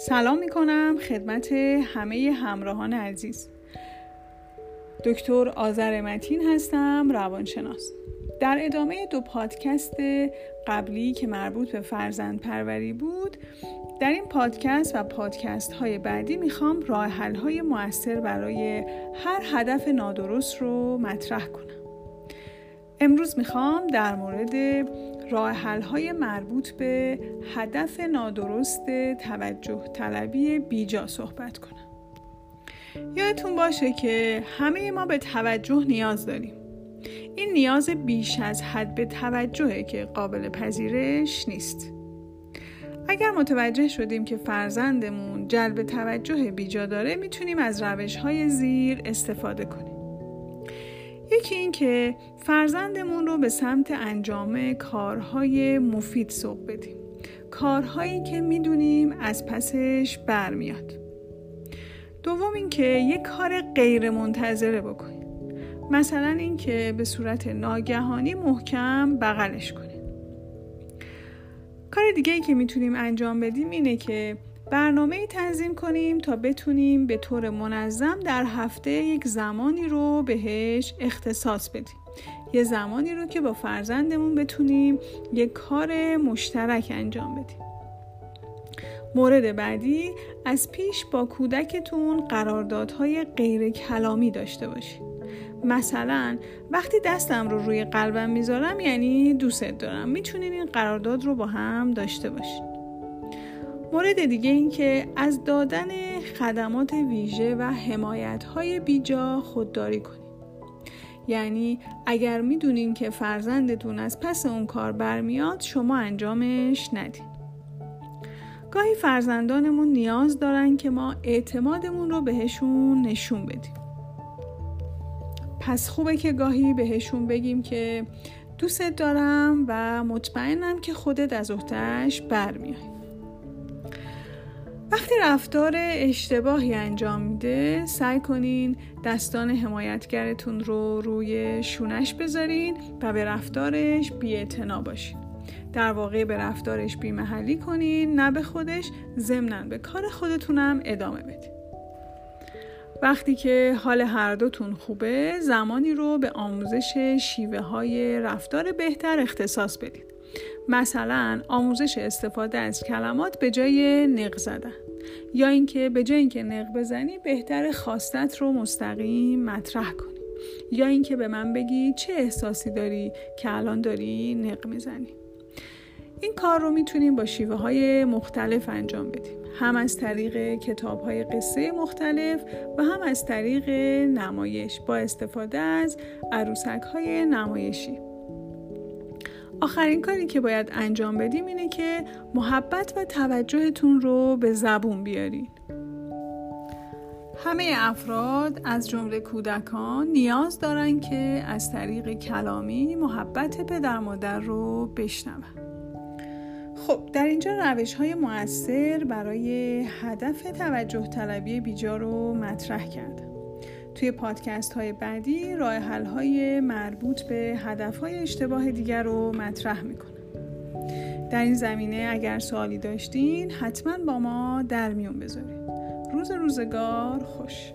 سلام می کنم خدمت همه همراهان عزیز. دکتر آذر متین هستم روانشناس. در ادامه دو پادکست قبلی که مربوط به فرزند پروری بود در این پادکست و پادکست های بعدی می‌خوام راه حل های موثر برای هر هدف نادرست رو مطرح کنم. امروز می‌خوام در مورد راه های مربوط به هدف نادرست توجه طلبی بیجا صحبت کنم. یادتون باشه که همه ما به توجه نیاز داریم. این نیاز بیش از حد به توجهه که قابل پذیرش نیست. اگر متوجه شدیم که فرزندمون جلب توجه بیجا داره می‌تونیم از روش های زیر استفاده کنیم. یکی این که فرزندمون رو به سمت انجام کارهای مفید سوق بدیم. کارهایی که می‌دونیم از پسش برمیاد. دوم اینکه یک کار غیر منتظره بکنیم. مثلا اینکه به صورت ناگهانی محکم بغلش کنیم. کار دیگه ای که می‌تونیم انجام بدیم اینه که برنامه تنظیم کنیم تا بتونیم به طور منظم در هفته یک زمانی رو بهش اختصاص بدیم. یه زمانی رو که با فرزندمون بتونیم یک کار مشترک انجام بدیم. مورد بعدی از پیش با کودکتون قراردادهای غیر کلامی داشته باشید. مثلا وقتی دستم رو روی قلبم می‌ذارم یعنی دوستت دارم. می‌تونین این قرارداد رو با هم داشته باشید مورد دیگه این که از دادن خدمات ویژه و حمایت های بیجا خودداری کنید یعنی اگر می‌دونین که فرزندتون از پس اون کار برمیاد شما انجامش ندین. گاهی فرزندانمون نیاز دارن که ما اعتمادمون رو بهشون نشون بدیم. پس خوبه که گاهی بهشون بگیم که دوستت دارم و مطمئنم که خودت از اختش برمیای وقتی رفتار اشتباهی انجام میده سعی کنین دستان حمایتگرتون رو روی شونش بذارین و به رفتارش بی باشین. در واقع به رفتارش بیمحلی کنین نه به خودش ضمنا به کار خودتونم ادامه بدین. وقتی که حال هر دوتون خوبه زمانی رو به آموزش شیوه های رفتار بهتر اختصاص بدید مثلا آموزش استفاده از کلمات به جای نق زدن یا اینکه به جای اینکه نق بزنی بهتر خواستت رو مستقیم مطرح کنی یا اینکه به من بگی چه احساسی داری که الان داری نق می‌زنی. این کار رو می‌تونیم با شیوه های مختلف انجام بدیم. هم از طریق کتاب های قصه مختلف و هم از طریق نمایش با استفاده از عروسک های نمایشی. آخرین کاری که باید انجام بدیم اینه که محبت و توجهتون رو به زبون بیارین. همه افراد از جمله کودکان نیاز دارن که از طریق کلامی محبت پدر مادر رو بشنون. خب در اینجا روش های مؤثر برای هدف توجه طلبی بیجا رو مطرح کردم. توی پادکست های بعدی راه حل های مربوط به هدف های اشتباه دیگر رو مطرح می‌کنم. در این زمینه اگر سوالی داشتین حتما با ما در میون بذارید روز روزگار خوش.